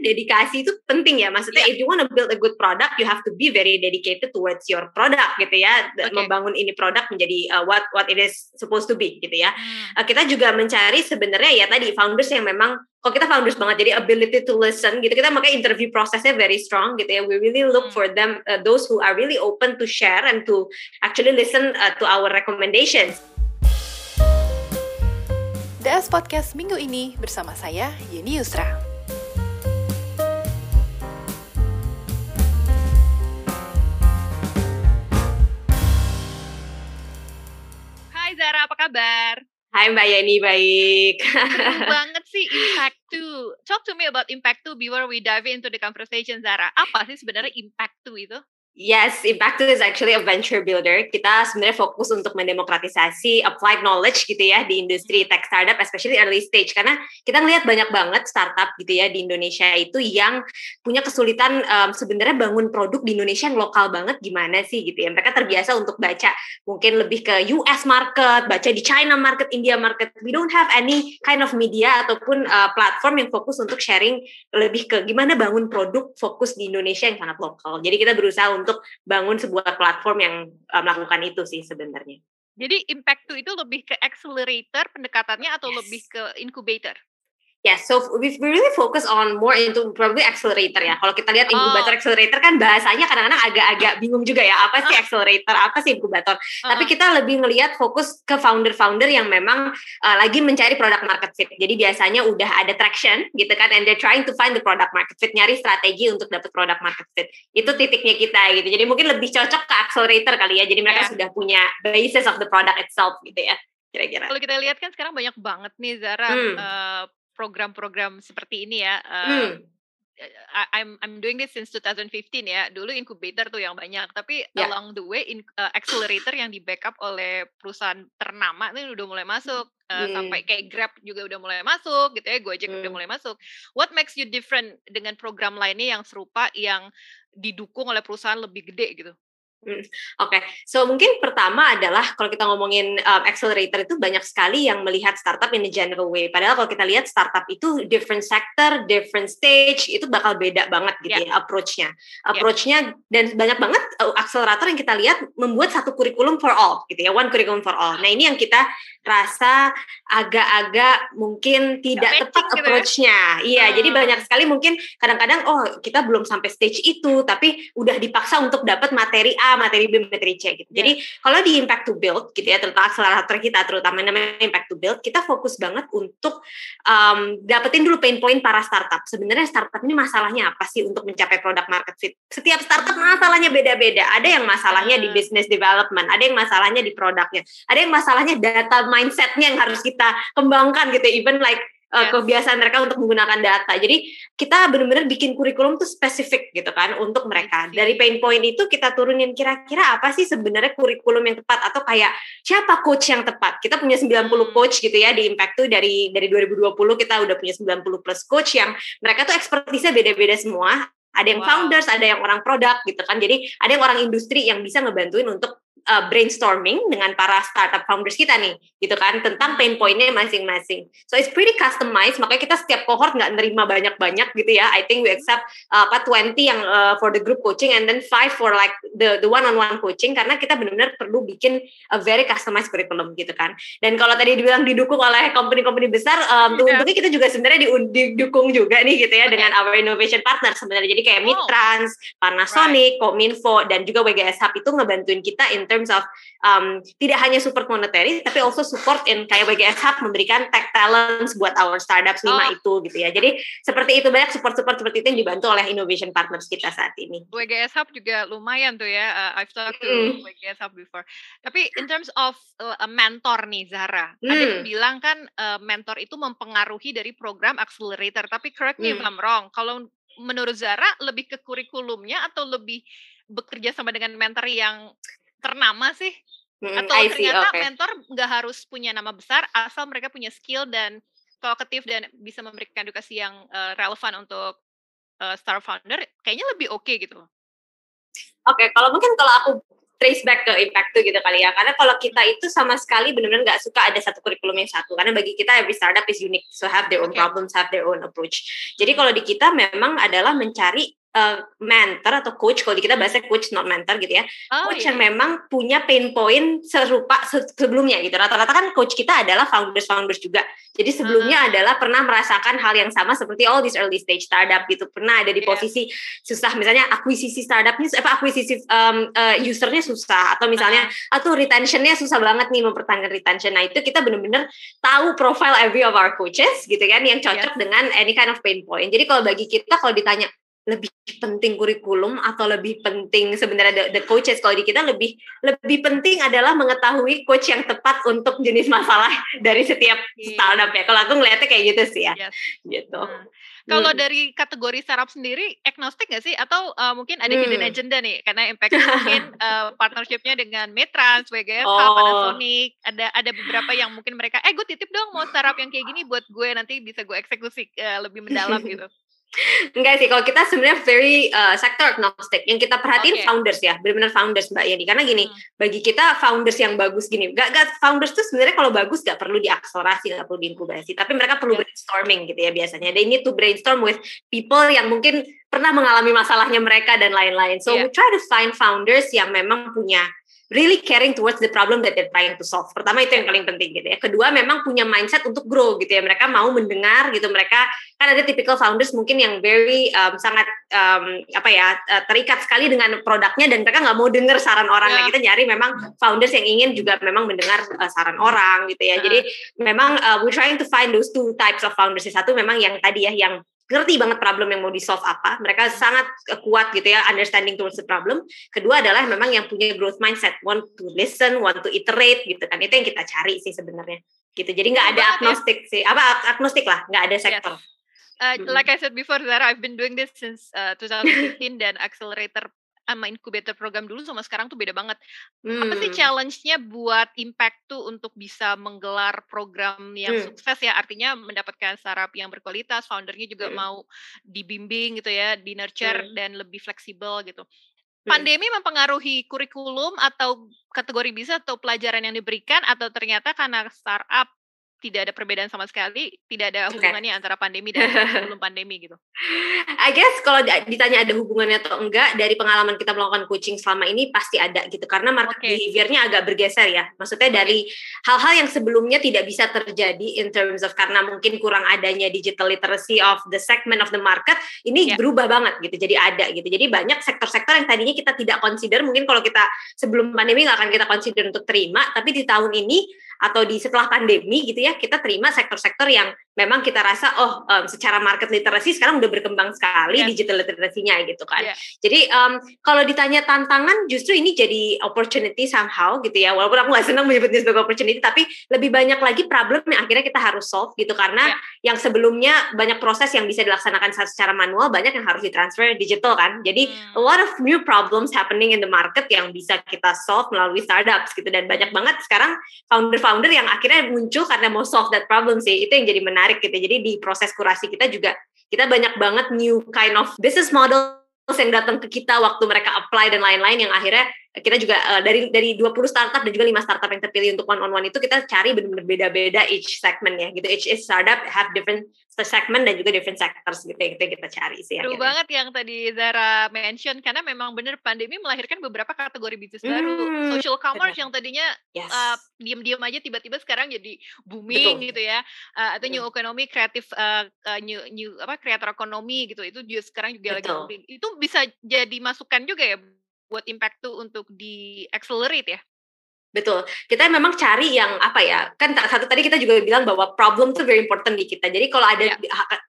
dedikasi itu penting ya. Maksudnya yeah. if you want to build a good product, you have to be very dedicated towards your product gitu ya. Okay. Membangun ini produk menjadi uh, what what it is supposed to be gitu ya. Hmm. Uh, kita juga mencari sebenarnya ya tadi founders yang memang kalau kita founders banget jadi ability to listen gitu kita makanya interview prosesnya very strong gitu ya we really look hmm. for them uh, those who are really open to share and to actually listen uh, to our recommendations. DS Podcast minggu ini bersama saya Yeni Yusra. Hai Mbak Yeni, baik. Keren banget sih Impact 2. Talk to me about Impact 2 before we dive into the conversation, Zara. Apa sih sebenarnya Impact 2 itu? Yes, Impact is actually a venture builder. Kita sebenarnya fokus untuk mendemokratisasi applied knowledge gitu ya di industri tech startup, especially early stage. Karena kita ngelihat banyak banget startup gitu ya di Indonesia itu yang punya kesulitan um, sebenarnya bangun produk di Indonesia yang lokal banget gimana sih gitu ya. Mereka terbiasa untuk baca mungkin lebih ke US market, baca di China market, India market. We don't have any kind of media ataupun uh, platform yang fokus untuk sharing lebih ke gimana bangun produk fokus di Indonesia yang sangat lokal. Jadi kita berusaha untuk bangun sebuah platform yang uh, melakukan itu sih sebenarnya. Jadi impact itu lebih ke accelerator pendekatannya atau yes. lebih ke incubator? Yeah, so we really focus on more into probably accelerator ya. Kalau kita lihat incubator oh. accelerator kan bahasanya kadang-kadang agak-agak bingung juga ya. Apa sih accelerator, apa sih incubator? Uh. Tapi kita lebih ngelihat fokus ke founder-founder yang memang uh, lagi mencari product market fit. Jadi biasanya udah ada traction gitu kan and they're trying to find the product market fit, nyari strategi untuk dapat product market fit. Itu titiknya kita gitu. Jadi mungkin lebih cocok ke accelerator kali ya. Jadi mereka yeah. sudah punya basis of the product itself gitu ya kira-kira. Kalau kita lihat kan sekarang banyak banget nih Zara hmm. uh, program-program seperti ini ya. Uh, hmm. I'm I'm doing this since 2015 ya. Dulu incubator tuh yang banyak, tapi yeah. along the way in, uh, accelerator yang di backup oleh perusahaan ternama itu udah mulai masuk. Uh, hmm. sampai kayak Grab juga udah mulai masuk gitu ya, Gojek hmm. udah mulai masuk. What makes you different dengan program lainnya yang serupa yang didukung oleh perusahaan lebih gede gitu? Hmm, oke, okay. so mungkin pertama adalah kalau kita ngomongin um, accelerator itu banyak sekali yang melihat startup in a general way. Padahal kalau kita lihat startup itu different sector, different stage itu bakal beda banget gitu yeah. ya approach-nya. Approach-nya yeah. dan banyak banget uh, accelerator yang kita lihat membuat satu kurikulum for all gitu ya, one curriculum for all. Nah ini yang kita rasa agak-agak mungkin tidak Gak tepat gitu ya? approach-nya. Iya, hmm. jadi banyak sekali mungkin kadang-kadang oh kita belum sampai stage itu, tapi udah dipaksa untuk dapat materi A materi B, materi C gitu. Yeah. Jadi kalau di impact to build gitu ya, terutama akselerator kita, terutama namanya impact to build, kita fokus banget untuk um, dapetin dulu pain point para startup. Sebenarnya startup ini masalahnya apa sih untuk mencapai product market fit? Setiap startup masalahnya beda-beda. Ada yang masalahnya di hmm. business development, ada yang masalahnya di produknya, ada yang masalahnya data mindsetnya yang harus kita kembangkan gitu. Even like uh, kebiasaan mereka untuk menggunakan data. Jadi kita benar-benar bikin kurikulum tuh spesifik gitu kan untuk mereka. Dari pain point itu kita turunin kira-kira apa sih sebenarnya kurikulum yang tepat atau kayak siapa coach yang tepat. Kita punya 90 hmm. coach gitu ya di Impact tuh dari dari 2020 kita udah punya 90 plus coach yang mereka tuh ekspertisnya beda-beda semua. Ada yang wow. founders, ada yang orang produk gitu kan. Jadi ada yang orang industri yang bisa ngebantuin untuk uh, brainstorming dengan para startup founders kita nih, gitu kan, tentang pain pointnya masing-masing. So it's pretty customized, makanya kita setiap cohort nggak nerima banyak-banyak gitu ya. I think we accept uh, apa 20 yang uh, for the group coaching and then five for like the the one on one coaching karena kita benar-benar perlu bikin a very customized curriculum gitu kan. Dan kalau tadi dibilang didukung oleh company-company besar, um, yeah. untungnya kita juga sebenarnya didukung juga nih gitu ya okay. dengan our innovation partner sebenarnya. Jadi kayak oh. Mitrans, Panasonic, right. Kominfo dan juga WGS Hub itu ngebantuin kita in terms of um, tidak hanya support monetary tapi also support in kayak WGS Hub memberikan tech talents buat our startups lima oh. itu gitu ya. Jadi seperti itu banyak support-support seperti itu yang dibantu oleh innovation partners kita saat ini. WGS Hub juga lumayan tuh ya. Uh, I've talked to mm. WGS Hub before. Tapi in terms of uh, mentor nih Zara, mm. ada yang bilang kan uh, mentor itu mempengaruhi dari program accelerator. Tapi correct me mm. if I'm wrong. Kalau menurut Zara lebih ke kurikulumnya atau lebih bekerja sama dengan mentor yang ternama sih? Mm, Atau I ternyata okay. mentor nggak harus punya nama besar asal mereka punya skill dan talkative dan bisa memberikan edukasi yang uh, relevan untuk uh, star founder, kayaknya lebih oke okay gitu. Oke, okay, kalau mungkin kalau aku trace back ke impact tuh gitu kali ya. Karena kalau kita itu sama sekali benar-benar nggak suka ada satu kurikulum yang satu. Karena bagi kita every startup is unique, so have their own okay. problems, have their own approach. Jadi kalau di kita memang adalah mencari uh, mentor atau coach kalau di kita bahasa coach not mentor gitu ya oh, coach iya. yang memang punya pain point serupa se sebelumnya gitu rata-rata kan coach kita adalah founders founders juga jadi sebelumnya uh. adalah pernah merasakan hal yang sama seperti all this early stage startup gitu pernah ada di yeah. posisi susah misalnya akuisisi startupnya apa akuisisi um, uh, usernya susah atau misalnya uh. atau retentionnya susah banget nih mempertahankan retention nah itu kita benar-benar tahu profile every of our coaches gitu kan yang cocok yeah. dengan any kind of pain point jadi kalau bagi kita kalau ditanya lebih penting kurikulum atau lebih penting sebenarnya the, the coaches kalau di kita lebih lebih penting adalah mengetahui coach yang tepat untuk jenis masalah dari setiap yeah. startup ya. Kalau aku ngeliatnya kayak gitu sih ya. Yes. Gitu. Hmm. Kalau hmm. dari kategori startup sendiri agnostik nggak sih atau uh, mungkin ada hmm. hidden agenda nih karena impact mungkin uh, partnershipnya dengan Metrans, WGF, oh. Panasonic, ada ada beberapa yang mungkin mereka eh gue titip dong mau startup yang kayak gini buat gue nanti bisa gue eksekusi uh, lebih mendalam gitu. Enggak sih, kalau kita sebenarnya very uh, sector agnostic. Yang kita perhatiin okay. founders ya, benar-benar founders Mbak Yani. Karena gini, hmm. bagi kita founders yang bagus gini, gak, gak founders tuh sebenarnya kalau bagus gak perlu diakselerasi, gak perlu diinkubasi. Tapi mereka perlu yeah. brainstorming gitu ya biasanya. They need to brainstorm with people yang mungkin pernah mengalami masalahnya mereka dan lain-lain. So yeah. we try to find founders yang memang punya really caring towards the problem that they're trying to solve. Pertama itu yang paling penting gitu ya. Kedua memang punya mindset untuk grow gitu ya. Mereka mau mendengar gitu. Mereka kan ada typical founders mungkin yang very um, sangat um, apa ya uh, terikat sekali dengan produknya dan mereka nggak mau dengar saran orang. Yeah. Nah kita nyari memang founders yang ingin juga memang mendengar uh, saran orang gitu ya. Yeah. Jadi memang uh, we're trying to find those two types of founders. Satu memang yang tadi ya yang ngerti banget problem yang mau di solve apa. Mereka sangat kuat gitu ya understanding towards the problem. Kedua adalah memang yang punya growth mindset, want to listen, want to iterate gitu kan. Itu yang kita cari sih sebenarnya. Gitu. Jadi nggak ada agnostik ya. sih. Apa agnostik lah, nggak ada sektor. Yes. Uh, like I said before, Zara, I've been doing this since uh, 2015 dan accelerator sama incubator program dulu sama sekarang tuh beda banget. Hmm. Apa sih hmm. challenge-nya buat impact tuh untuk bisa menggelar program yang hmm. sukses ya? Artinya mendapatkan startup yang berkualitas, foundernya juga hmm. mau dibimbing gitu ya, di nurture hmm. dan lebih fleksibel gitu. Hmm. Pandemi mempengaruhi kurikulum atau kategori bisa atau pelajaran yang diberikan atau ternyata karena startup tidak ada perbedaan sama sekali, tidak ada hubungannya okay. antara pandemi dan sebelum pandemi gitu. I guess kalau ditanya ada hubungannya atau enggak dari pengalaman kita melakukan coaching selama ini pasti ada gitu karena market okay. behaviornya agak bergeser ya. Maksudnya okay. dari hal-hal yang sebelumnya tidak bisa terjadi in terms of karena mungkin kurang adanya digital literacy of the segment of the market ini yeah. berubah banget gitu. Jadi ada gitu. Jadi banyak sektor-sektor yang tadinya kita tidak consider mungkin kalau kita sebelum pandemi nggak akan kita consider untuk terima, tapi di tahun ini atau di setelah pandemi gitu ya kita terima sektor-sektor yang memang kita rasa oh um, secara market literasi sekarang udah berkembang sekali yeah. digital literasinya gitu kan. Yeah. Jadi um, kalau ditanya tantangan justru ini jadi opportunity somehow gitu ya. Walaupun aku gak senang menyebutnya sebagai opportunity tapi lebih banyak lagi problem yang akhirnya kita harus solve gitu karena yeah. yang sebelumnya banyak proses yang bisa dilaksanakan secara manual banyak yang harus ditransfer digital kan. Jadi hmm. a lot of new problems happening in the market yang bisa kita solve melalui startups gitu dan banyak banget sekarang founder-founder yang akhirnya muncul karena mau solve that problem sih. Itu yang jadi menarik menarik gitu. Jadi di proses kurasi kita juga kita banyak banget new kind of business model yang datang ke kita waktu mereka apply dan lain-lain yang akhirnya kita juga uh, dari dari 20 startup dan juga lima startup yang terpilih untuk one on one itu kita cari benar-benar beda-beda each segment ya gitu each, each startup have different segment dan juga different sectors gitu yang kita, cari sih. Seru banget yang tadi Zara mention karena memang benar pandemi melahirkan beberapa kategori bisnis hmm, baru. Social commerce yang tadinya yes. uh, diam-diam aja tiba-tiba sekarang jadi booming Betul. gitu ya. Uh, atau new economy, kreatif uh, uh, new new apa kreator ekonomi gitu. Itu juga sekarang juga Betul. lagi booming. Itu bisa jadi masukan juga ya buat impact tuh untuk di accelerate ya. Betul. Kita memang cari yang apa ya? Kan satu tadi kita juga bilang bahwa problem tuh very important di kita. Jadi kalau ada yeah.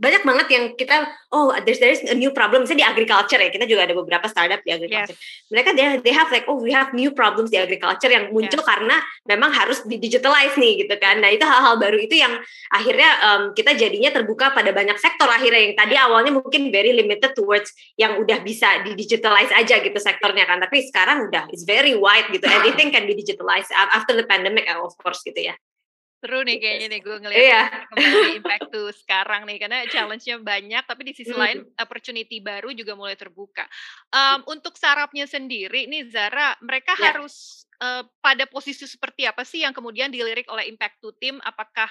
banyak banget yang kita oh there's there's a new problem misalnya di agriculture ya. Kita juga ada beberapa startup di agriculture. Yes. Mereka they, they have like oh we have new problems di agriculture yang muncul yes. karena memang harus di digitalize nih gitu kan. Nah, itu hal-hal baru itu yang akhirnya um, kita jadinya terbuka pada banyak sektor akhirnya yang tadi awalnya mungkin very limited towards yang udah bisa di digitalize aja gitu sektornya kan. Tapi sekarang udah it's very wide gitu. Anything can be digital after the pandemic of course gitu ya. Seru nih kayaknya nih gue ngeliat iya. kembali impact tuh sekarang nih karena challenge-nya banyak tapi di sisi mm. lain opportunity baru juga mulai terbuka. Um, untuk sarapnya sendiri nih Zara, mereka yeah. harus uh, pada posisi seperti apa sih yang kemudian dilirik oleh impact to team? Apakah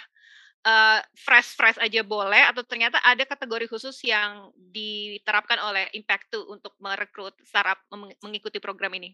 uh, fresh fresh aja boleh atau ternyata ada kategori khusus yang diterapkan oleh impact to untuk merekrut startup mengikuti program ini?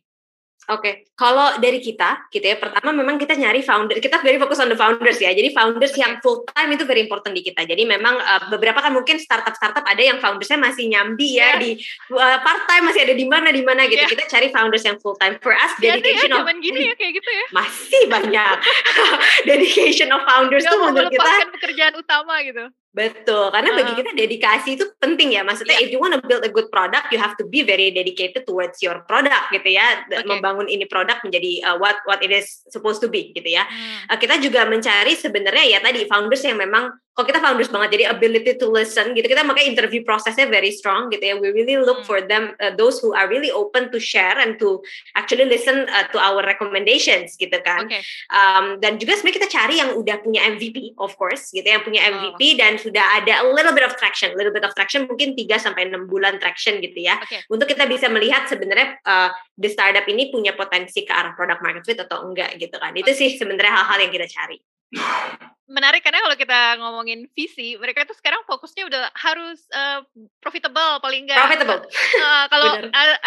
Oke, okay. kalau dari kita, gitu ya, pertama memang kita nyari founder, kita very fokus on the founders ya. Jadi founders okay. yang full time itu very important di kita. Jadi memang uh, beberapa kan mungkin startup startup ada yang foundersnya masih nyambi ya yeah. di uh, part time masih ada di mana di mana gitu. Yeah. Kita cari founders yang full time. For us, iya dedication ya, of gini ya kayak gitu ya. Masih banyak dedication of founders Gak tuh menurut kita pekerjaan utama gitu. Betul, karena bagi kita dedikasi itu penting ya. Maksudnya yeah. if you want to build a good product, you have to be very dedicated towards your product gitu ya. Okay. Membangun ini produk menjadi uh, what what it is supposed to be gitu ya. Hmm. Uh, kita juga mencari sebenarnya ya tadi founders yang memang kalau kita founders banget jadi ability to listen gitu kita makanya interview prosesnya very strong gitu ya we really look hmm. for them uh, those who are really open to share and to actually listen uh, to our recommendations gitu kan okay. um, dan juga sebenarnya kita cari yang udah punya MVP of course gitu yang punya MVP oh. dan sudah ada a little bit of traction little bit of traction mungkin 3 sampai enam bulan traction gitu ya okay. untuk kita bisa melihat sebenarnya uh, the startup ini punya potensi ke arah product market fit atau enggak gitu kan itu sih sebenarnya hal-hal yang kita cari menarik karena kalau kita ngomongin visi, mereka tuh sekarang fokusnya udah harus uh, profitable paling enggak. Profitable. Uh, kalau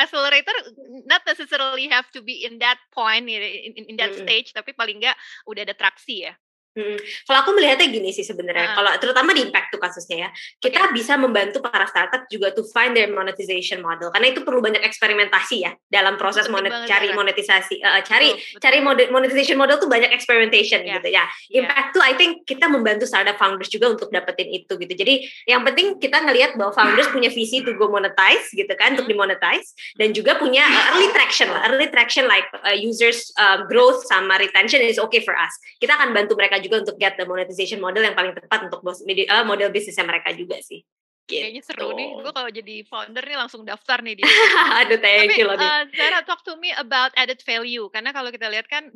accelerator not necessarily have to be in that point in, in, in that mm -hmm. stage, tapi paling enggak udah ada traksi ya. Hmm. Kalau aku melihatnya gini sih sebenarnya, uh. kalau terutama di impact tuh kasusnya ya, kita okay. bisa membantu para startup juga to find their monetization model karena itu perlu banyak eksperimentasi ya dalam proses monet cari monetisasi, uh, cari oh, cari monetization model tuh banyak experimentation yeah. gitu ya. Impact yeah. tuh I think kita membantu startup founders juga untuk dapetin itu gitu. Jadi yang penting kita ngelihat bahwa founders punya visi to go monetize gitu kan, untuk hmm. dimonetize dan juga punya uh, early traction lah, early traction like uh, users uh, growth sama retention is okay for us. Kita akan bantu mereka juga untuk get the monetization model yang paling tepat untuk uh, model bisnisnya mereka juga sih. Gitu. Kayaknya seru nih, gue kalau jadi founder nih langsung daftar nih di. Aduh, thank you Tapi, uh, Zara, talk to me about added value. Karena kalau kita lihat kan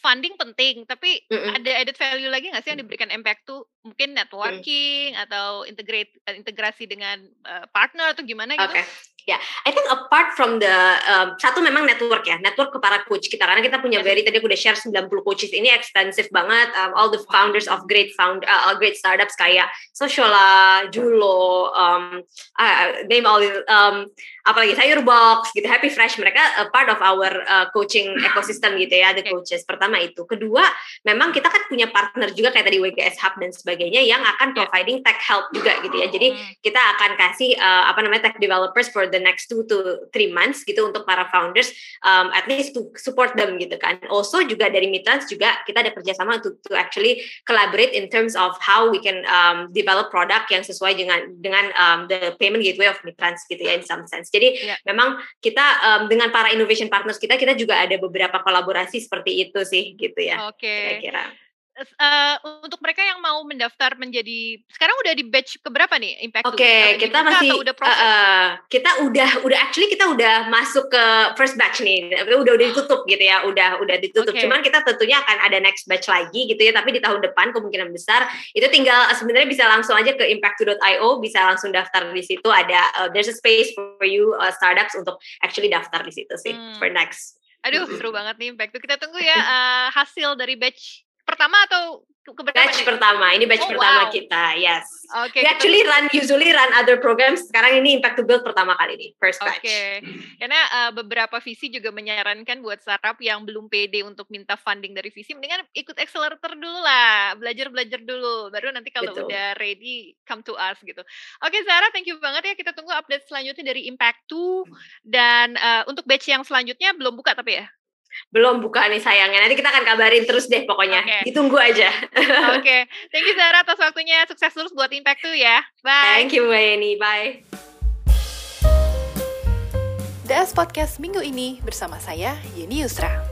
funding penting, tapi mm -mm. ada added value lagi nggak sih yang diberikan impact tuh mungkin networking mm. atau integrate integrasi dengan uh, partner atau gimana gitu? Okay. Ya, yeah. I think apart from the um, satu memang network ya, network ke para coach kita. Karena kita punya very tadi aku udah share 90 coaches. Ini extensive banget. Um, all the founders of great found uh, great startups kayak Sociala, Julo, um, uh, name all um, apalagi sayur box gitu happy fresh. Mereka a part of our uh, coaching ecosystem gitu ya the coaches. Pertama itu. Kedua memang kita kan punya partner juga kayak tadi WGS Hub dan sebagainya yang akan providing tech help juga gitu ya. Jadi hmm. kita akan kasih uh, apa namanya tech developers for the next two to three months gitu untuk para founders um, at least to support them gitu kan also juga dari Mitrans juga kita ada kerjasama to, to actually collaborate in terms of how we can um, develop product yang sesuai dengan dengan um, the payment gateway of Mitrans gitu ya in some sense jadi yeah. memang kita um, dengan para innovation partners kita kita juga ada beberapa kolaborasi seperti itu sih gitu ya. Oke. Okay. kira uh, untuk mereka yang mau mendaftar menjadi sekarang udah di batch keberapa nih Impact? Oke, okay, kita masih udah proses? Uh, kita udah udah actually kita udah masuk ke first batch nih. Udah udah ditutup gitu ya, udah udah ditutup. Okay. Cuman kita tentunya akan ada next batch lagi gitu ya, tapi di tahun depan kemungkinan besar itu tinggal sebenarnya bisa langsung aja ke impact2.io, bisa langsung daftar di situ ada uh, there's a space for you uh, startups untuk actually daftar di situ sih hmm. for next. Aduh, seru banget nih Impact. Kita tunggu ya uh, hasil dari batch pertama atau keberapa batch nih? pertama ini batch oh, pertama wow. kita yes okay, we actually kita... run usually run other programs sekarang ini impact to build pertama kali ini first batch oke okay. karena uh, beberapa visi juga menyarankan buat startup yang belum pede untuk minta funding dari visi mendingan ikut accelerator dulu lah belajar belajar dulu baru nanti kalau Betul. udah ready come to us gitu oke okay, Sarah thank you banget ya kita tunggu update selanjutnya dari impact 2 dan uh, untuk batch yang selanjutnya belum buka tapi ya belum buka nih sayangnya. Nanti kita akan kabarin terus deh pokoknya. Okay. Ditunggu aja. Oke. okay. Thank you Zara atas waktunya. Sukses terus buat Impact tuh ya. Bye. Thank you Mbak Yeni. Bye. DS Podcast minggu ini bersama saya Yeni Yusra.